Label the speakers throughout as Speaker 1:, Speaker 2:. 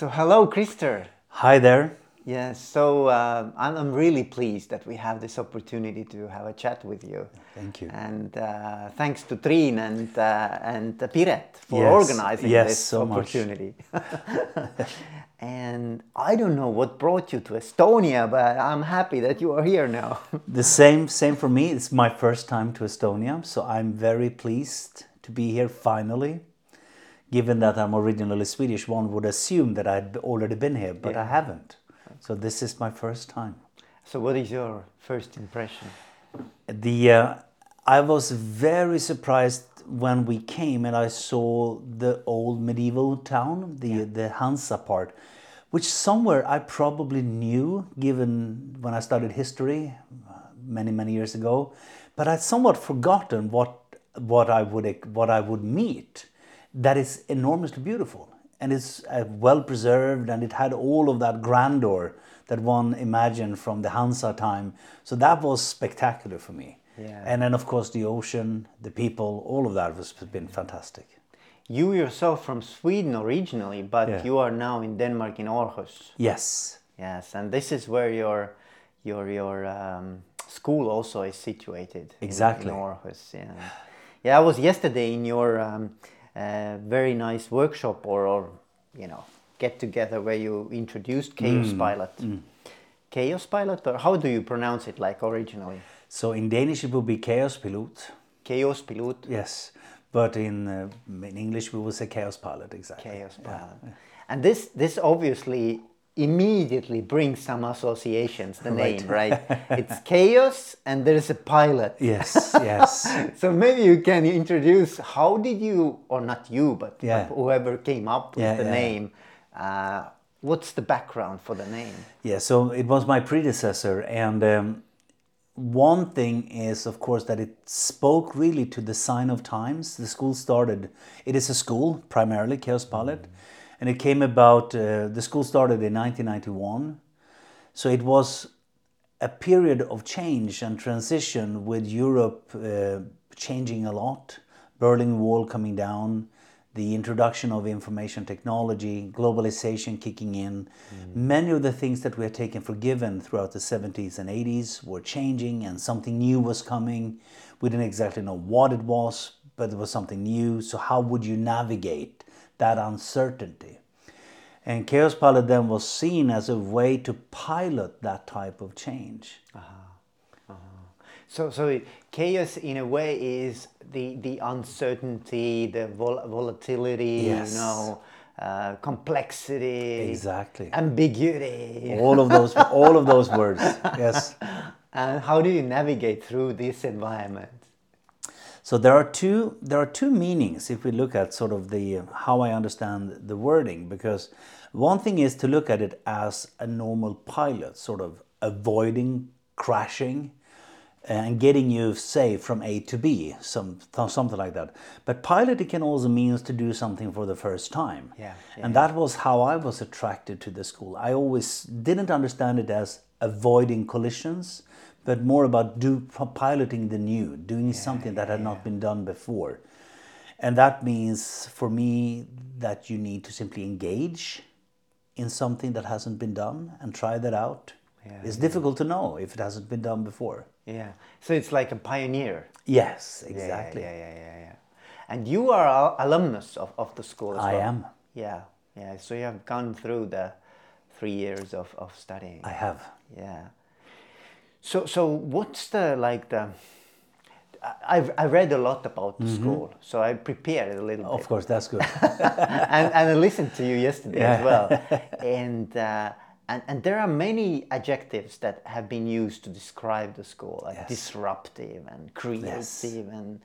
Speaker 1: So, hello, Christer.
Speaker 2: Hi there.
Speaker 1: Yes, so uh, I'm, I'm really pleased that we have this opportunity to have a chat with you.
Speaker 2: Thank you.
Speaker 1: And uh, thanks to Triin and, uh, and Piret for
Speaker 2: Yes,
Speaker 1: organizing
Speaker 2: yes,
Speaker 1: this
Speaker 2: so much.
Speaker 1: opportunity. and I don't know what brought you to Estonia, but I'm happy that you are here now.
Speaker 2: The same same for me. It's my first time to Estonia, so I'm very pleased to be here finally. Given that I'm originally Swedish, one would assume that I'd already been here, but I haven't. So this is my first time.
Speaker 1: so, what is your first impression?
Speaker 2: The uh, I was very surprised when we came and I saw the old medieval town, the the Hansa part, which somewhere I probably knew, given when I studied history uh, many many years ago, but I'd somewhat forgotten what what I would what I would meet. That is enormously beautiful and it's uh, well preserved and it had all of that grandeur that one imagined from the Hansa time. So that was spectacular for me.
Speaker 1: Yeah.
Speaker 2: And then of course the ocean, the people, all of that was been fantastic.
Speaker 1: You yourself from Sweden originally, but
Speaker 2: Yeah.
Speaker 1: you are now in Denmark in Aarhus.
Speaker 2: Yes.
Speaker 1: Yes, and this is where your your your um, school also is situated. in-
Speaker 2: Exactly.
Speaker 1: in, Aarhus. Yeah, yeah. I was yesterday in your um, uh, very nice workshop or, or you know get together where you introduced Kaospilot. Chaos Pilot, or how do you pronounce it like originally?
Speaker 2: So in Danish it would be Kaospilot.
Speaker 1: Chaos Pilot.
Speaker 2: Yes. But in uh, in English we will say Kaospilot exactly.
Speaker 1: Kaospilot. And this this obviously immediately brings some associations. The name, right? it's chaos, and there's a pilot.
Speaker 2: Yes, yes.
Speaker 1: So maybe you can introduce how did you, or not you, but
Speaker 2: Yeah.
Speaker 1: whoever came up with
Speaker 2: Yeah,
Speaker 1: the
Speaker 2: yeah.
Speaker 1: name. Uh, what's the background for the name?
Speaker 2: Yeah, so it was my predecessor, and um, one thing is, of course, that it spoke really to the sign of times. The school started; it is a school primarily, Kaospilot, and it came about. Uh, the school started in 1991, so it was a period of change and transition with Europe uh, changing a lot, Berlin Wall coming down, the introduction of information technology, globalization kicking in. Many of the things that we had taken for given throughout the 70s and 80s were changing and something new was coming. We didn't exactly know what it was, but it was something new. So, how would you navigate that uncertainty? And Kaospilot then was seen as a way to pilot that type of change.
Speaker 1: So, so chaos in a way is the the uncertainty, the vol- volatility,
Speaker 2: Yes.
Speaker 1: you know, uh, complexity,
Speaker 2: Exactly.
Speaker 1: ambiguity.
Speaker 2: all of those all of those words. Yes.
Speaker 1: And how do you navigate through this environment?
Speaker 2: So there are two there are two meanings if we look at sort of the how I understand the wording because one thing is to look at it as a normal pilot sort of avoiding crashing uh, and getting you safe from A to B some something like that. But pilot it can also means to do something for the first time.
Speaker 1: Yeah,
Speaker 2: and that was how I was attracted to the school. I always didn't understand it as avoiding collisions but more about do piloting the new, doing something that had not been done before. And that means for me that you need to simply engage in something that hasn't been done and try that out.
Speaker 1: Yeah,
Speaker 2: it's difficult to know if it hasn't been done before.
Speaker 1: Yeah. So it's like a pioneer.
Speaker 2: Yes, exactly.
Speaker 1: Yeah, yeah, yeah, yeah. And you are alumnus of, of the school as
Speaker 2: I
Speaker 1: well.
Speaker 2: am.
Speaker 1: Yeah, yeah. So you have gone through the three years of, of studying.
Speaker 2: I have.
Speaker 1: Yeah. So so what's the like the I- I've I read a lot about the school, so I prepared a little
Speaker 2: Mm-hmm. Of
Speaker 1: bit,
Speaker 2: course, that's good.
Speaker 1: and, and I listened to you yesterday as well, and uh, and and there are many adjectives that have been used to describe the school, like
Speaker 2: Yes.
Speaker 1: disruptive and creative, and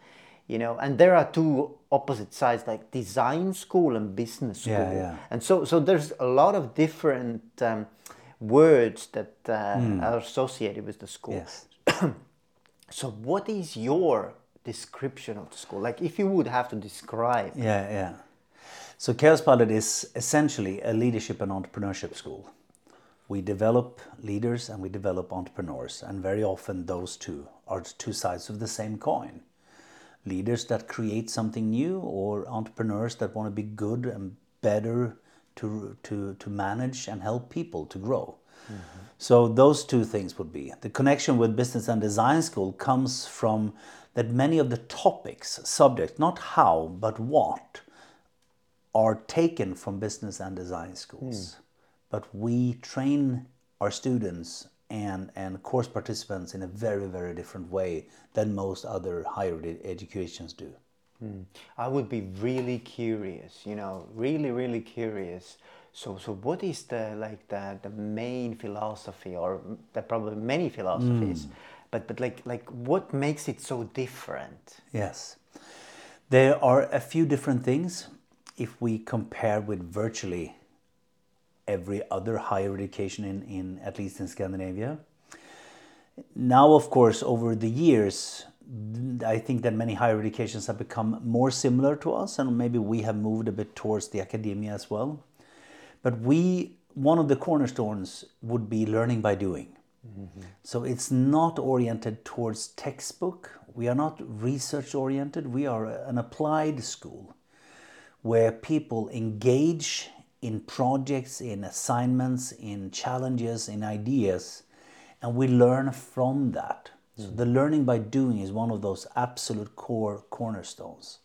Speaker 1: you know, and there are two opposite sides, like design school and business school,
Speaker 2: Yeah, yeah.
Speaker 1: and so so there's a lot of different. Um, words that uh, are associated with the school.
Speaker 2: Yes.
Speaker 1: So, what is your description of the school? Like, if you would have to describe,
Speaker 2: Yeah, yeah. So Kaospilot is essentially a leadership and entrepreneurship school. We develop leaders and we develop entrepreneurs, and very often those two are two sides of the same coin. Leaders that create something new, or entrepreneurs that want to be good and better to, to, to manage and help people to grow. Mm-hmm. So those two things would be the connection with business and design school comes from that many of the topics, subjects, not how but what, are taken from business and design schools. Hmm. But we train our students and, and course participants in a very, very different way than most other higher ed- educations do. Hmm.
Speaker 1: I would be really curious, you know, really, really curious. So, so what is the like the, the main philosophy, or there are probably many philosophies, hmm. but but like like what makes it so different?
Speaker 2: Yes. There are a few different things if we compare with virtually every other higher education in, in at least in Scandinavia. Now, of course, over the years, I think that many higher educations have become more similar to us, and maybe we have moved a bit towards the academia as well. But we, one of the cornerstones would be learning by doing. Mm-hmm. So it's not oriented towards textbook. We are not research oriented. We are an applied school where people engage in projects, in assignments, in challenges, in ideas, and we learn from that. So the learning by doing is one of those absolute core cornerstones.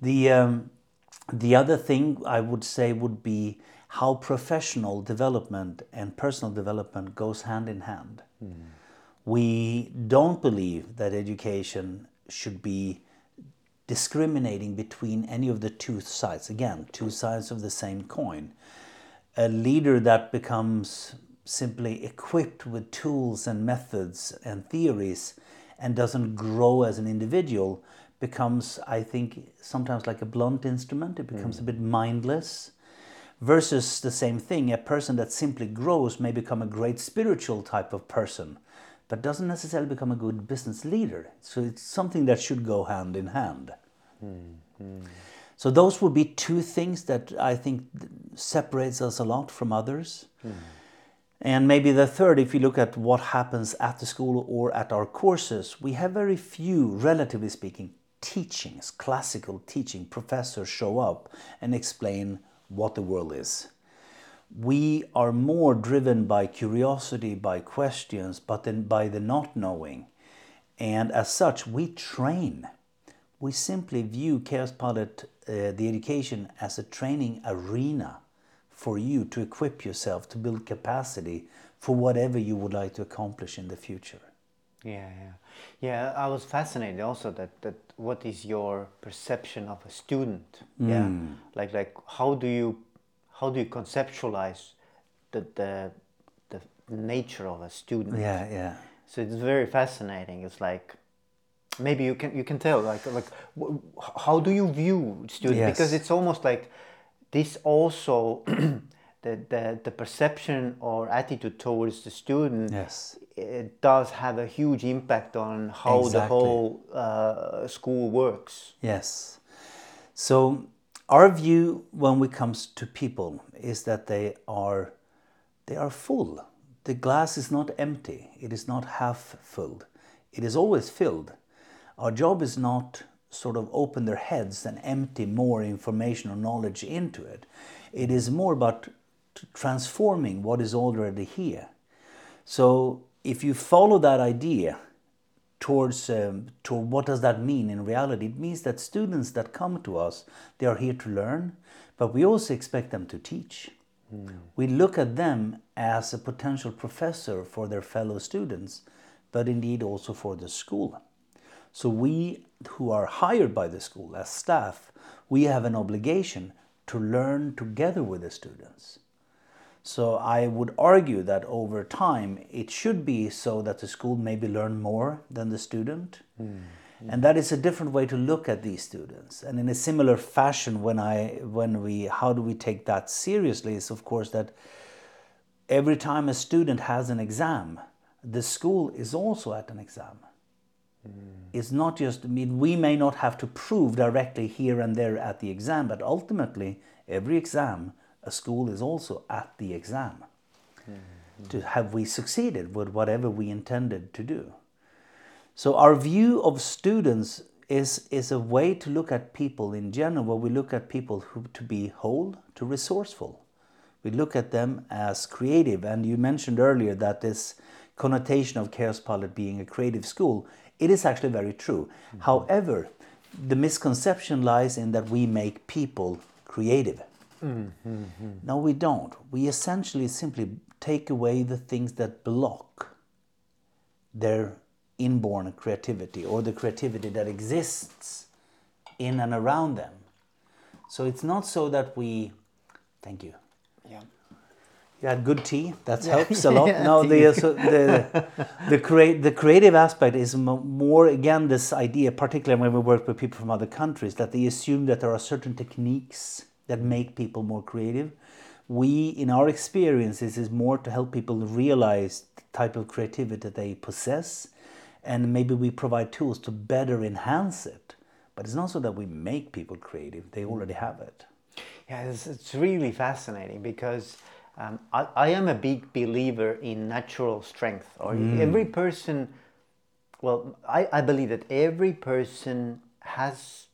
Speaker 2: The um, the other thing I would say would be how professional development and personal development goes hand in hand. We don't believe that education should be discriminating between any of the two sides. Again, two sides of the same coin. A leader that becomes simply equipped with tools and methods and theories and doesn't grow as an individual becomes, I think, sometimes like a blunt instrument. It becomes mm. a bit mindless. Versus the same thing, a person that simply grows may become a great spiritual type of person, but doesn't necessarily become a good business leader. So it's something that should go hand in hand. Mm-hmm. So those would be two things that I think separates us a lot from others. Mm. And maybe the third, if you look at what happens at the school or at our courses, we have very few, relatively speaking, teachings, classical teaching. Professors show up and explain what the world is. We are more driven by curiosity, by questions, but then by the not knowing. And as such, we train. We simply view Kaospilot, uh, the education, as a training arena for you to equip yourself to build capacity for whatever you would like to accomplish in the future.
Speaker 1: Yeah, yeah, yeah. I was fascinated also that that what is your perception of a student? Yeah, hmm. like like how do you how do you conceptualize the the the nature of a student?
Speaker 2: Yeah, yeah.
Speaker 1: So it's very fascinating. It's like maybe you can you can tell like like how do you view students because it's almost like this also the, the the perception or attitude towards the student
Speaker 2: Yes.
Speaker 1: it does have a huge impact on how the whole uh, school works.
Speaker 2: Yes. So our view when it comes to people is that they are they are full. The glass is not empty. It is not half filled. It is always filled. Our job is not sort of open their heads and empty more information or knowledge into it. It is more about transforming what is already here. So if you follow that idea, towards um, to what does that mean in reality it means that students that come to us they are here to learn but we also expect them to teach we look at them as a potential professor for their fellow students but indeed also for the school so we who are hired by the school as staff we have an obligation to learn together with the students so I would argue that over time it should be so that the school maybe learn more than the student. Hmm. And that is a different way to look at these students. And in a similar fashion when I when we how do we take that seriously is of course that every time a student has an exam, the school is also at an exam. It's not just, I mean, we may not have to prove directly here and there at the exam, but ultimately, every exam, a school is also at the exam. Mm-hmm. To have we succeeded with whatever we intended to do? So, our view of students is is a way to look at people in general where we look at people who to be whole to resourceful we look at them as creative and you mentioned earlier that this connotation of Kaospilot being a creative school it is actually very true mm-hmm. however the misconception lies in that we make people creative mm-hmm. no we don't we essentially simply take away the things that block their inborn creativity or the creativity that exists in and around them. So it's not so that we. Thank you.
Speaker 1: Yeah.
Speaker 2: You had good tea. That yeah. helps a lot. yeah, no, the, uh, so the the create the creative aspect is more again this idea, particularly when we work with people from other countries, that they assume that there are certain techniques that make people more creative. We, in our experiences, is more to help people realize the type of creativity that they possess and maybe we provide tools to better enhance it. But it's not so that we make people creative, they already have it.
Speaker 1: Yeah, it's, it's really fascinating because um, I, I, am a big believer in natural strength. Or mm. every person, well, I, I believe that every person has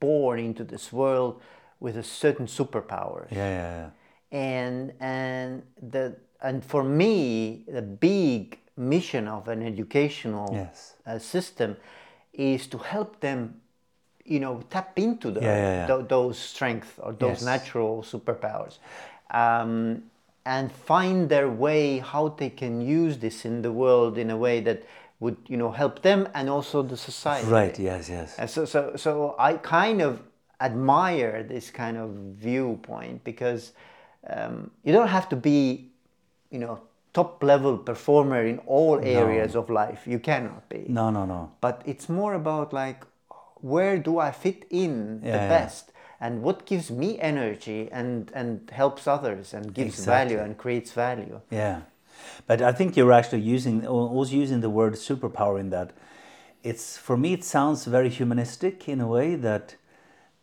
Speaker 1: born into this world with a certain superpower.
Speaker 2: Yeah, yeah, yeah.
Speaker 1: And and the and for me, the big mission of an educational
Speaker 2: yes.
Speaker 1: uh, system is to help them you know tap into the,
Speaker 2: yeah, yeah, yeah.
Speaker 1: Th- those strengths or those yes. natural superpowers um, and find their way how they can use this in the world in a way that would you know help them and also the society
Speaker 2: right yes yes
Speaker 1: and so so so i kind of admire this kind of viewpoint because um, you don't have to be you know top level performer in all areas no. of life. You cannot be.
Speaker 2: No, no, no.
Speaker 1: But it's more about like where do I fit in yeah, the best. And what gives me energy and and helps others and gives exactly. value and creates value.
Speaker 2: Yeah. But I think you're actually using always using the word superpower in that. It's for me it sounds very humanistic in a way that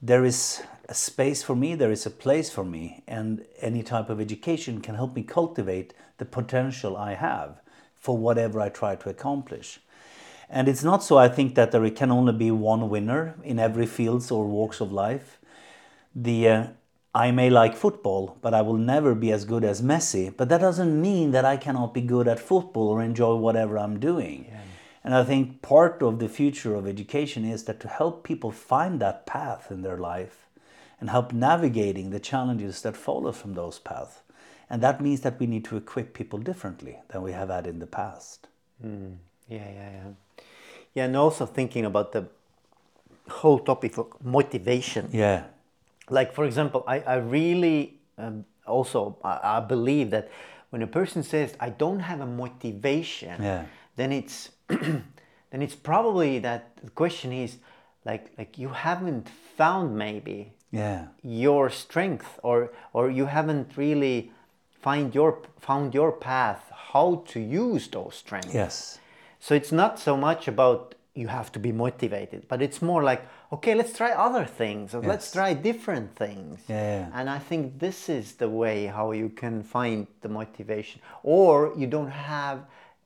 Speaker 2: there is a space for me, there is a place for me, and any type of education can help me cultivate the potential I have for whatever I try to accomplish. And it's not so, I think, that there can only be one winner in every fields or walks of life. The uh, I may like football, but I will never be as good as Messi. But that doesn't mean that I cannot be good at football or enjoy whatever I'm doing. Yeah. And I think part of the future of education is that to help people find that path in their life and help navigating the challenges that follow from those paths. And that means that we need to equip people differently than we have had in the past.
Speaker 1: Mm. Yeah, yeah, yeah. Yeah, and also thinking about the whole topic of motivation.
Speaker 2: Yeah.
Speaker 1: Like, for example, I, I really um, also I, I, believe that when a person says, I don't have a motivation,
Speaker 2: yeah.
Speaker 1: then it's then it's probably that the question is like like you haven't found maybe
Speaker 2: yeah.
Speaker 1: your strength or or you haven't really find your found your path how to use those strengths.
Speaker 2: Yes.
Speaker 1: So it's not so much about you have to be motivated but it's more like okay let's try other things or yes. let's try different things
Speaker 2: yeah,
Speaker 1: and i think this is the way how you can find the motivation or you don't have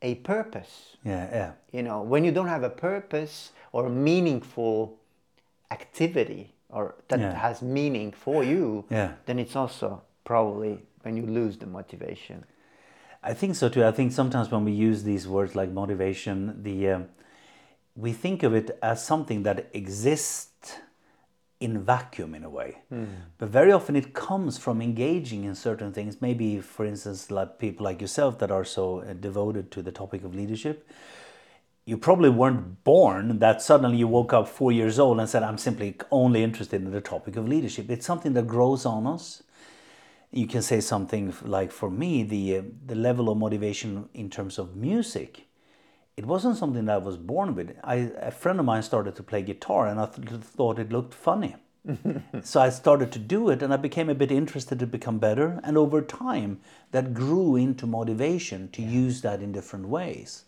Speaker 1: a purpose
Speaker 2: yeah yeah
Speaker 1: you know when you don't have a purpose or meaningful activity or that yeah. has meaning for you,
Speaker 2: yeah.
Speaker 1: then it's also probably when you lose the motivation.
Speaker 2: I think so too. I think sometimes when we use these words like motivation, the um, we think of it as something that exists in vacuum in a way. Mm. But very often it comes from engaging in certain things. Maybe, for instance, like people like yourself that are so uh, devoted to the topic of leadership you probably weren't born that suddenly you woke up four years old and said, I'm simply only interested in the topic of leadership. It's something that grows on us. You can say something like, for me, the, uh, the level of motivation in terms of music, it wasn't something that I was born with. I, a friend of mine started to play guitar and I th- thought it looked funny. so I started to do it and I became a bit interested to become better. And over time, that grew into motivation to yeah. use that in different ways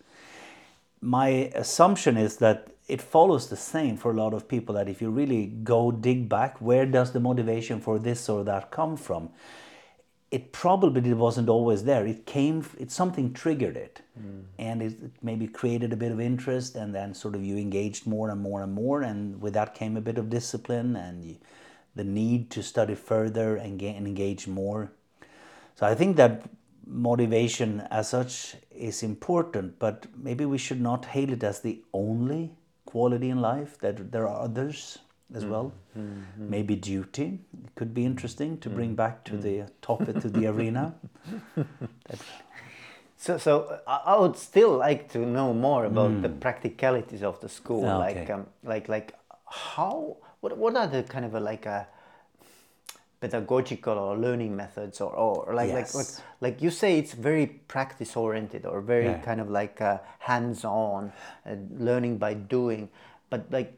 Speaker 2: my assumption is that it follows the same for a lot of people that if you really go dig back, where does the motivation for this or that come from? It probably wasn't always there. It came, it something triggered it, mm. and it, it maybe created a bit of interest, and then sort of you engaged more and more and more, and with that came a bit of discipline and you, the need to study further and, ga- and engage more. So I think that motivation as such is important, but maybe we should not hail it as the only quality in life. That there are others as well. Maybe duty it could be interesting to bring back to the topic to the arena.
Speaker 1: So, so uh, I would still like to know more about the practicalities of the school,
Speaker 2: Ah,
Speaker 1: like, um, like, like how, what, what are the kind of a, like a pedagogical or learning methods, or, or like, like, like, like you say, it's very practice oriented or very
Speaker 2: Yeah.
Speaker 1: kind of like uh, hands on, uh, learning by doing, but like,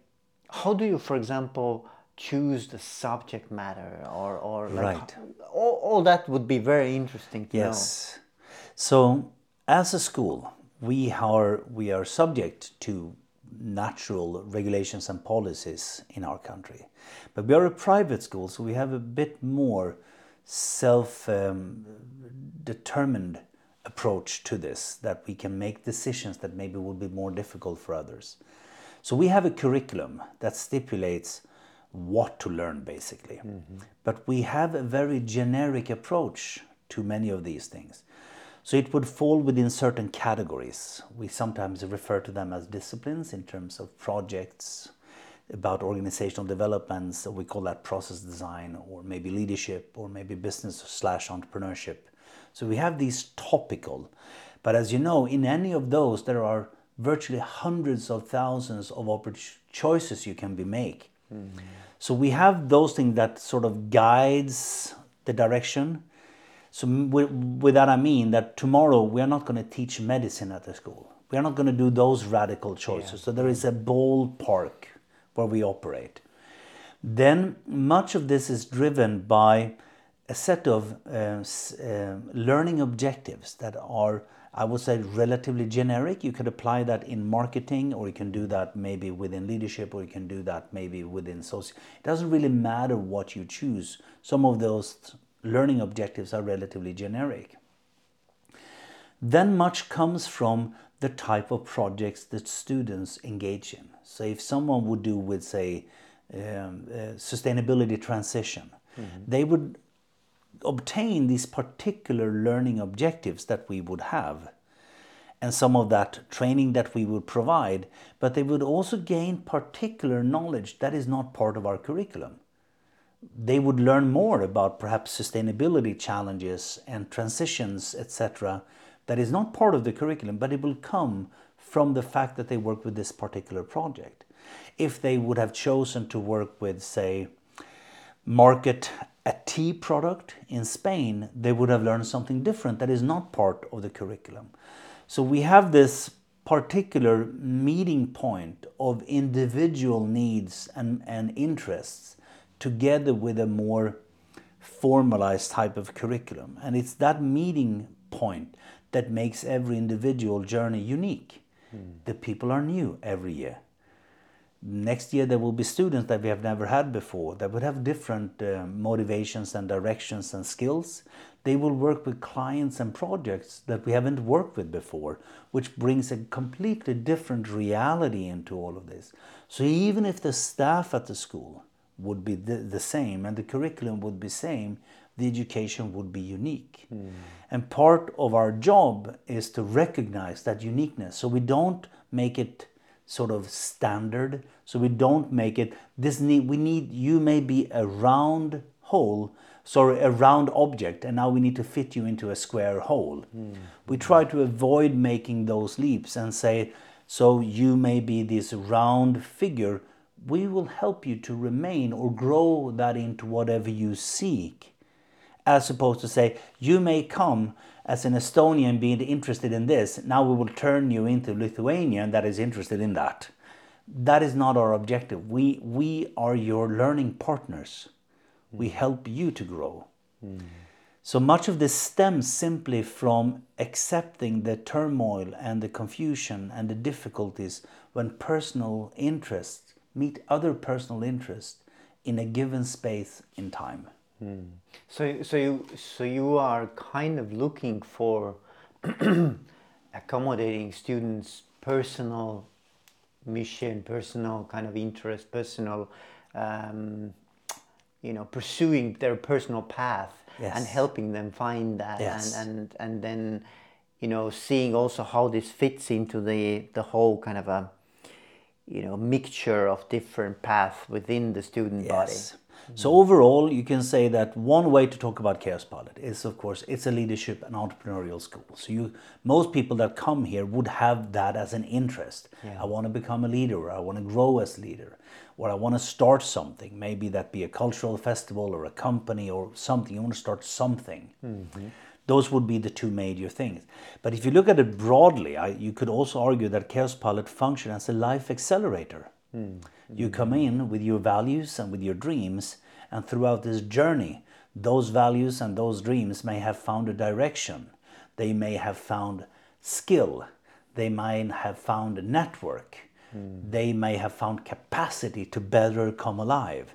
Speaker 1: how do you, for example, choose the subject matter, or, or like,
Speaker 2: Right.
Speaker 1: all, all that would be very interesting to know.
Speaker 2: Yes. So as a school, we are we are subject to natural regulations and policies in our country, but we are a private school, so we have a bit more self um, determined approach to this that we can make decisions that maybe would be more difficult for others. So we have a curriculum that stipulates what to learn basically. Mm-hmm. But we have a very generic approach to many of these things. So it would fall within certain categories. We sometimes refer to them as disciplines in terms of projects, about organizational developments. So we call that process design, or maybe leadership, or maybe business slash entrepreneurship. So we have these topical. But as you know, in any of those, there are virtually hundreds of thousands of choices you can be make. So we have those things that sort of guides the direction. So with, with that I mean that tomorrow we are not going to teach medicine at the school. We are not going to do those radical choices. So there is a ballpark where we operate. Then much of this is driven by a set of uh, uh, learning objectives that are, I would say, relatively generic. You could apply that in marketing, or you can do that maybe within leadership, or you can do that maybe within social. It doesn't really matter what you choose. Some of those learning objectives are relatively generic. Then much comes from the type of projects that students engage in. So if someone would do with, say, um, uh, sustainability transition, they would obtain these particular learning objectives that we would have and some of that training that we would provide, but they would also gain particular knowledge that is not part of our curriculum. They would learn more about perhaps sustainability challenges and transitions, etc., that is not part of the curriculum, but it will come from the fact that they work with this particular project. If they would have chosen to work with, say, market a tea product in Spain, they would have learned something different that is not part of the curriculum. So we have this particular meeting point of individual needs and, and interests together with a more formalized type of curriculum. And it's that meeting point that makes every individual journey unique. Hmm. The people are new every year next year there will be students that we have never had before that would have different uh, motivations and directions and skills. They will work with clients and projects that we haven't worked with before which brings a completely different reality into all of this. So even if the staff at the school would be the, the same and the curriculum would be same the education would be unique. And part of our job is to recognize that uniqueness. So we don't make it sort of standard. So we don't make it. This need we need you may be a round hole sorry a round object and now we need to fit you into a square hole. We hmm. try to avoid making those leaps and say so you may be this round figure. We will help you to remain or grow that into whatever you seek as opposed to say you may come as an Estonian being interested in this, now we will turn you into Lithuanian that is interested in that. That is not our objective. We we are your learning partners. We hmm. help you to grow. Hmm. So much of this stems simply from accepting the turmoil and the confusion and the difficulties when personal interests meet other personal interests in a given space in time.
Speaker 1: So, so you, so you are kind of looking for accommodating students' personal mission, personal kind of interest, personal, um, you know, pursuing their personal path
Speaker 2: Yes.
Speaker 1: and helping them find that,
Speaker 2: Yes.
Speaker 1: and, and and then, you know, seeing also how this fits into the the whole kind of a, you know, mixture of different paths within the student body.
Speaker 2: So overall, you can say that one way to talk about Kaospilot is, of course, it's a leadership and entrepreneurial school. So you, most people that come here would have that as an interest.
Speaker 1: Yeah.
Speaker 2: I want to become a leader, or I want to grow as a leader, or I want to start something. Maybe that be a cultural festival or a company or something. You want to start something. Mm-hmm. Those would be the two major things. But if you look at it broadly, I, you could also argue that Kaospilot function as a life accelerator. You come in with your values and with your dreams, and throughout this journey, those values and those dreams may have found a direction. They may have found skill. They might have found a network. They may have found capacity to better come alive.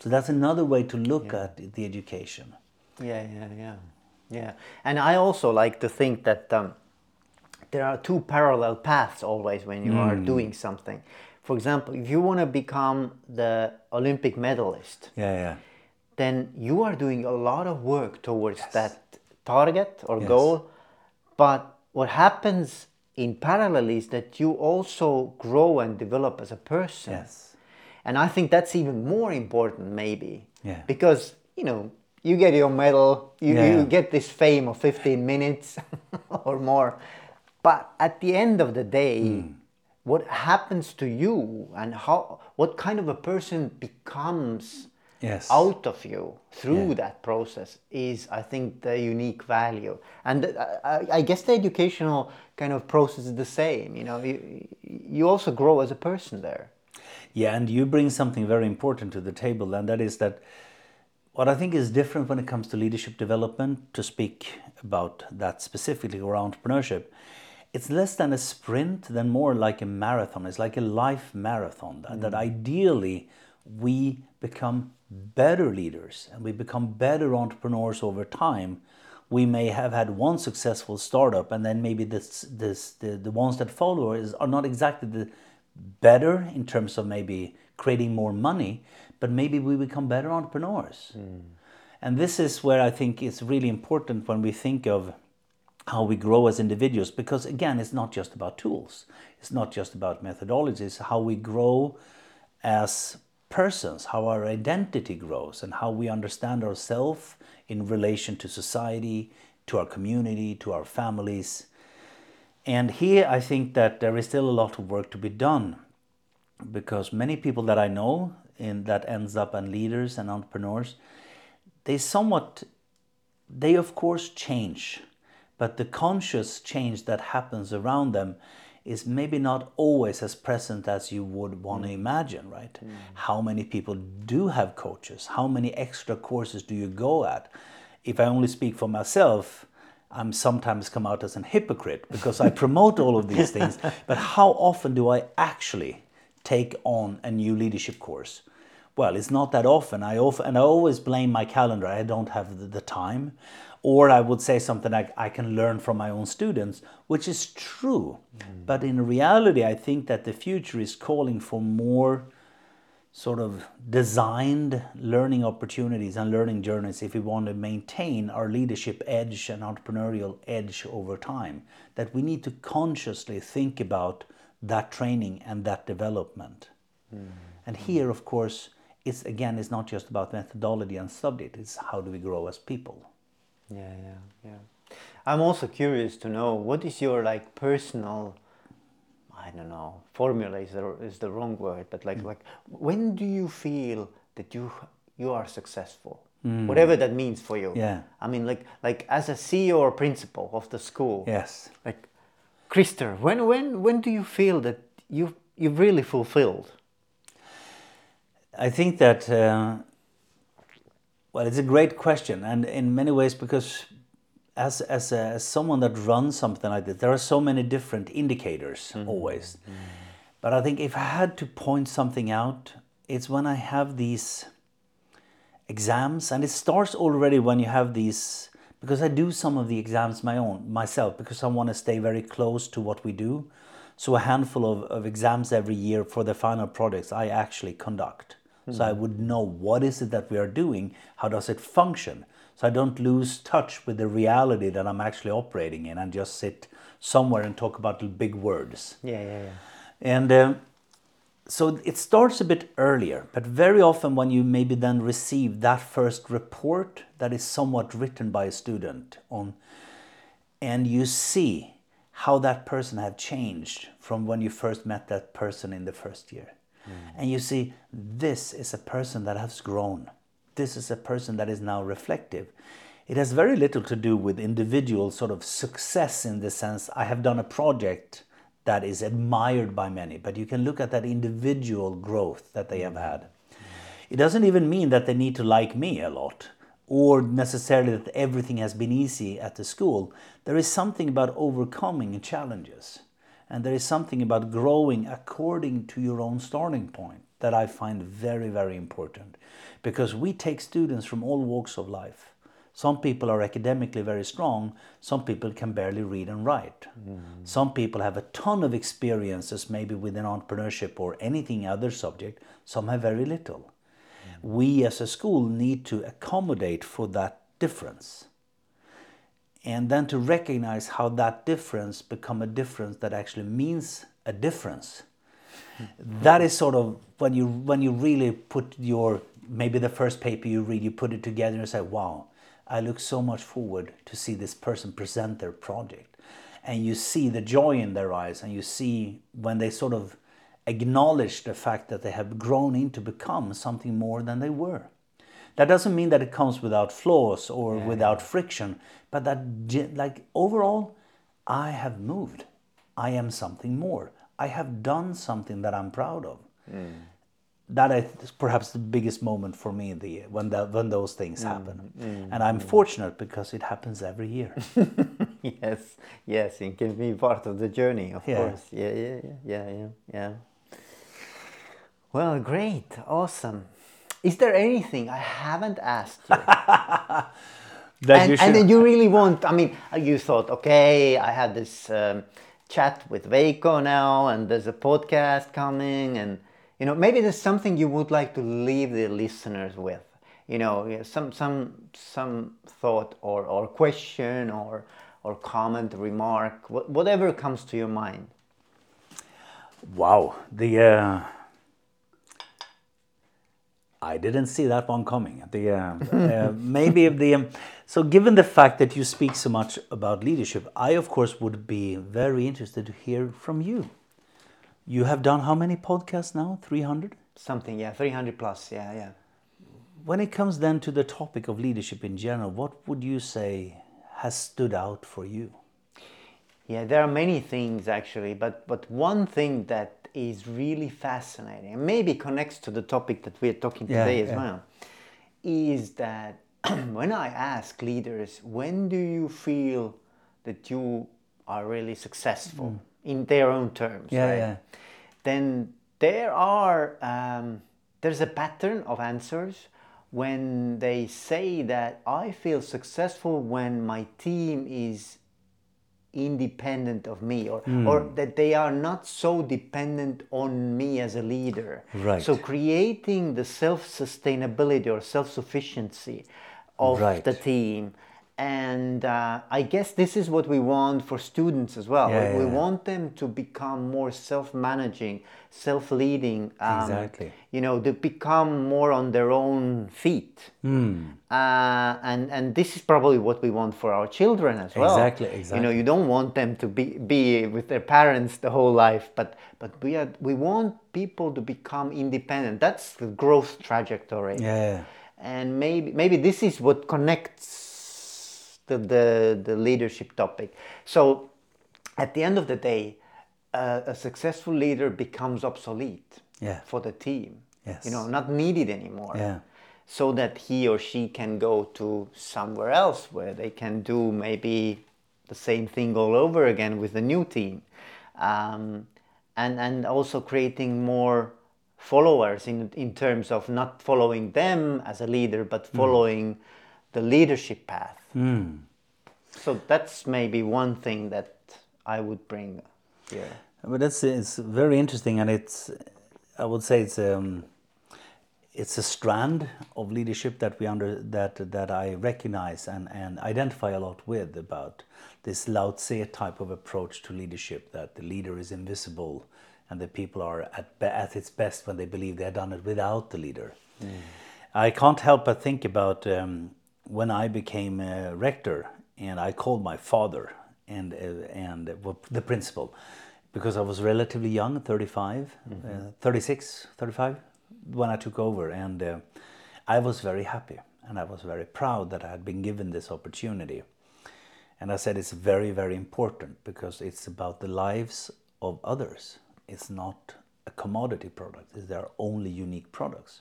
Speaker 2: So that's another way to look at the education.
Speaker 1: Yeah, yeah, yeah, yeah. And I also like to think that um, there are two parallel paths always when you are doing something. For example, if you want to become the Olympic medalist,
Speaker 2: Yeah, yeah.
Speaker 1: then you are doing a lot of work towards that target or
Speaker 2: Yes.
Speaker 1: goal. But what happens in parallel is that you also grow and develop as a person.
Speaker 2: Yes.
Speaker 1: And I think that's even more important, maybe.
Speaker 2: Yeah.
Speaker 1: Because, you know, you get your medal, you,
Speaker 2: Yeah,
Speaker 1: you get this fame of 15 minutes or more. But at the end of the day,
Speaker 2: Hmm.
Speaker 1: What happens to you and how, what kind of a person becomes
Speaker 2: Yes.
Speaker 1: out of you through
Speaker 2: Yeah.
Speaker 1: that process is, I think, the unique value. And uh, I, I guess the educational kind of process is the same. You know, you, you also grow as a person there.
Speaker 2: Yeah, and you bring something very important to the table, and that is that what I think is different when it comes to leadership development, to speak about that specifically or entrepreneurship, it's less than a sprint, than more like a marathon. It's like a life marathon. That, that mm. ideally we become better leaders and we become better entrepreneurs over time. We may have had one successful startup, and then maybe this, this, the, the ones that follow is, are not exactly the better in terms of maybe creating more money, but maybe we become better entrepreneurs. Mm. And this is where I think it's really important when we think of how we grow as individuals, because again, it's not just about tools, it's not just about methodologies, how we grow as persons, how our identity grows, and how we understand ourselves in relation to society, to our community, to our families. And here I think that there is still a lot of work to be done because many people that I know in that ends up and leaders and entrepreneurs, they somewhat they of course change, but the conscious change that happens around them is maybe not always as present as you would want to mm. imagine, right? Mm. How many people do have coaches? How many extra courses do you go at? If I only speak for myself, I'm sometimes come out as an hypocrite because I promote all of these things, but how often do I actually take on a new leadership course? Well, it's not that often. I often, and I always blame my calendar. I don't have the, the time. Or I would say something like, I can learn from my own students, which is true. Mm. But in reality, I think that the future is calling for more sort of designed learning opportunities and learning journeys if we want to maintain our leadership edge and entrepreneurial edge over time. That we need to consciously think about that training and that development. Mm. And here, of course, it's again, it's not just about methodology and subject, it's how do we grow as people.
Speaker 1: Yeah, yeah, yeah. I'm also curious to know what is your like personal, I don't know, formula is the, is the wrong word, but like mm. like when do you feel that you you are successful, mm. whatever that means for you?
Speaker 2: Yeah.
Speaker 1: I mean, like like as a CEO or principal of the school.
Speaker 2: Yes.
Speaker 1: Like, Christer, when when when do you feel that you you've really fulfilled?
Speaker 2: I think that, uh, well, it's a great question, and in many ways, because as as, a, as someone that runs something like this, there are so many different indicators mm-hmm. always. Mm-hmm. But I think if I had to point something out, it's when I have these exams, and it starts already when you have these. Because I do some of the exams my own myself because I want to stay very close to what we do. So a handful of, of exams every year for the final projects I actually conduct. So I would know what is it that we are doing, how does it function, so I don't lose touch with the reality that I'm actually operating in and just sit somewhere and talk about big words.
Speaker 1: Yeah, yeah, yeah.
Speaker 2: And um, so it starts a bit earlier, but very often when you maybe then receive that first report that is somewhat written by a student on, and you see how that person had changed from when you first met that person in the first year. And you see, this is a person that has grown. This is a person that is now reflective. It has very little to do with individual sort of success in the sense I have done a project that is admired by many, but you can look at that individual growth that they have had. It doesn't even mean that they need to like me a lot or necessarily that everything has been easy at the school. There is something about overcoming challenges. And there is something about growing according to your own starting point that I find very, very important. Because we take students from all walks of life. Some people are academically very strong, some people can barely read and write. Hmm. Some people have a ton of experiences, maybe within entrepreneurship or anything other subject, some have very little. Hmm. We as a school need to accommodate for that difference and then to recognize how that difference become a difference that actually means a difference. Hmm. That is sort of when you when you really put your maybe the first paper you read you put it together and say wow i look so much forward to see this person present their project. And you see the joy in their eyes and you see when they sort of acknowledge the fact that they have grown into become something more than they were that doesn't mean that it comes without flaws or without friction, but that like overall, I have moved. I am something more. I have done something that I'm proud of. Mm. That is perhaps the biggest moment for me the when the, when those things mm, happen, mm, and I'm fortunate because it happens every year.
Speaker 1: yes, yes, it can be part of the journey, of
Speaker 2: Yeah.
Speaker 1: course. Yeah, yeah, yeah, yeah, yeah, yeah. Well, great, awesome. Is there anything I haven't asked you?
Speaker 2: that
Speaker 1: and,
Speaker 2: you
Speaker 1: and then you really want, I mean, you thought, okay, I had this um, chat with Veiko now, and there's a podcast coming, and, you know, maybe there's something you would like to leave the listeners with. You know, some some some thought or, or question or or comment, remark, whatever comes to your mind.
Speaker 2: Wow, the uh, I didn't see that one coming. At the uh, uh, maybe the um, so given the fact that you speak so much about leadership, I of course would be very interested to hear from you. You have done how many podcasts now? Three hundred.
Speaker 1: Something, yeah, 300 plus, yeah, yeah.
Speaker 2: When it comes then to the topic of leadership in general, what would you say has stood out for you?
Speaker 1: Yeah, there are many things actually, but but one thing that is really fascinating and maybe connects to the topic that we're talking
Speaker 2: Yeah,
Speaker 1: today as
Speaker 2: yeah.
Speaker 1: well, is that when I ask leaders, when do you feel that you are really successful in their own terms,
Speaker 2: Mm. Yeah,
Speaker 1: right?
Speaker 2: yeah.
Speaker 1: Then there are um, there's a pattern of answers when they say that I feel successful when my team is independent of me or
Speaker 2: Hmm.
Speaker 1: or that they are not so dependent on me as a leader
Speaker 2: Right.
Speaker 1: so creating the self-sustainability or self-sufficiency of
Speaker 2: Right.
Speaker 1: the team and uh, i guess this is what we want for students as well
Speaker 2: Yeah,
Speaker 1: we, we
Speaker 2: yeah.
Speaker 1: want them to become more self-managing self-leading um,
Speaker 2: Exactly.
Speaker 1: you know to become more on their own feet
Speaker 2: Hmm.
Speaker 1: uh, and and this is probably what we want for our children as well.
Speaker 2: Exactly, exactly
Speaker 1: You know, you don't want them to be be with their parents the whole life, but but we are we want people to become independent. That's the growth trajectory.
Speaker 2: Yeah.
Speaker 1: And maybe maybe this is what connects the the, the leadership topic. So at the end of the day, uh, a successful leader becomes obsolete
Speaker 2: Yeah.
Speaker 1: for the team.
Speaker 2: Yes.
Speaker 1: You know, not needed anymore
Speaker 2: Yeah.
Speaker 1: so that he or she can go to somewhere else where they can do maybe the same thing all over again with a new team um, and and also creating more followers in in terms of not following them as a leader, but following the leadership path. So that's maybe one thing that I would bring here.
Speaker 2: But that's it's very interesting, and it's I would say it's um, it's a strand of leadership that we under that that I recognize and and identify a lot with about this Lao Tse type of approach to leadership that the leader is invisible and the people are at be- at its best when they believe they have done it without the leader. I can't help but think about um, when I became a rector and I called my father and uh, and uh, the principal because I was relatively young, 35, uh, 36, 35 when I took over and uh, I was very happy and I was very proud that I had been given this opportunity. And I said it's very very important because it's about the lives of others. It's not a commodity product. It's their only unique products.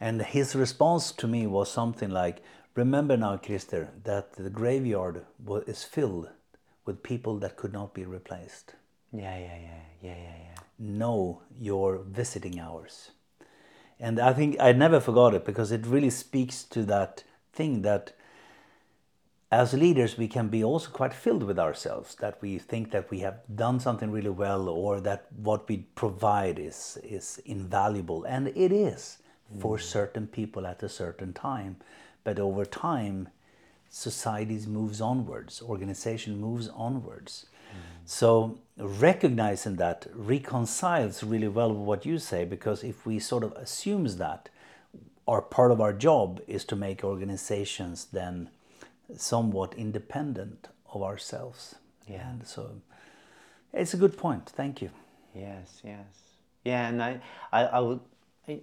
Speaker 2: And his response to me was something like, Remember now, Christer, that the graveyard wa- is filled with people that could not be replaced.
Speaker 1: Yeah, yeah, yeah, yeah, yeah, yeah.
Speaker 2: Know your visiting hours. And I think I never forgot it because it really speaks to that thing that as leaders we can be also quite filled with ourselves that we think that we have done something really well or that what we provide is is invaluable and it is for mm. certain people at a certain time but over time societies moves onwards organization moves onwards mm. so recognizing that reconciles really well with what you say because if we sort of assumes that our part of our job is to make organizations then somewhat independent of ourselves.
Speaker 1: Yeah.
Speaker 2: And so it's a good point. Thank you.
Speaker 1: Yes, yes, yeah, and I, I, I would.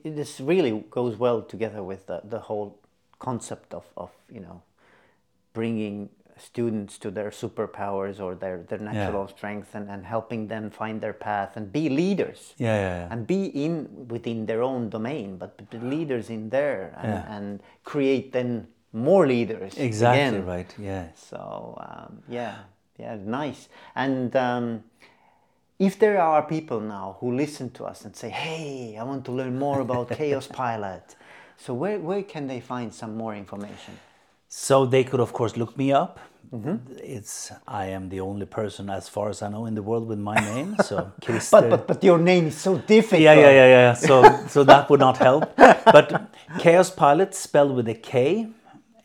Speaker 1: This really goes well together with the, the whole concept of, of you know, bringing students to their superpowers or their, their natural strength and, and helping them find their path and be leaders.
Speaker 2: Yeah, yeah, yeah.
Speaker 1: And be in within their own domain, but be leaders in there and,
Speaker 2: Yeah.
Speaker 1: and create then more leaders.
Speaker 2: Exactly
Speaker 1: again.
Speaker 2: right. Yeah.
Speaker 1: So um, yeah, yeah, nice. And um, if there are people now who listen to us and say, "Hey, I want to learn more about Kaospilot," so where where can they find some more information?
Speaker 2: So they could of course look me up.
Speaker 1: Mm-hmm.
Speaker 2: It's I am the only person as far as I know in the world with my name. So Christer.
Speaker 1: But but but your name is so difficult.
Speaker 2: yeah, yeah, yeah, yeah. So so that would not help. But Chaos Pilot spelled with a K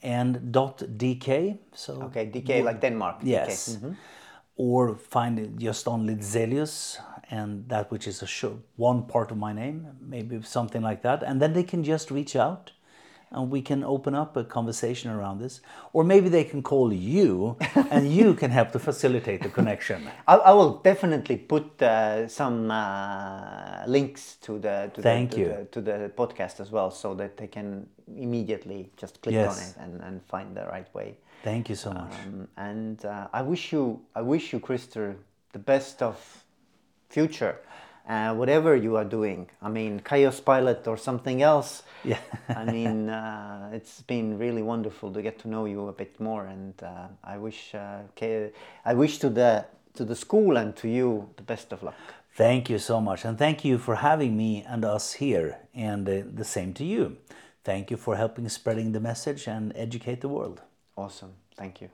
Speaker 2: and dot DK. So
Speaker 1: Okay, DK like Denmark. DK.
Speaker 2: Yes. Or find it just on Lidzélius and that which is a show, one part of my name, maybe something like that. And then they can just reach out and we can open up a conversation around this. Or maybe they can call you and you can help to facilitate the connection.
Speaker 1: I, I will definitely put uh, some uh, links to the to,
Speaker 2: Thank
Speaker 1: the, to,
Speaker 2: you.
Speaker 1: the to the podcast as well, so that they can immediately just click on it and, and find the right way.
Speaker 2: Thank you so much.
Speaker 1: Um, and uh, I wish you, I wish you, Christer, the best of future, uh, whatever you are doing. I mean, Kaospilot or something else.
Speaker 2: Yeah.
Speaker 1: I mean, uh, it's been really wonderful to get to know you a bit more, and uh, I wish, uh, I wish to the to the school and to you the best of luck.
Speaker 2: Thank you so much. And thank you for having me and us here. And uh, the same to you. Thank you for helping spreading the message and educate the world.
Speaker 1: Awesome, thank you.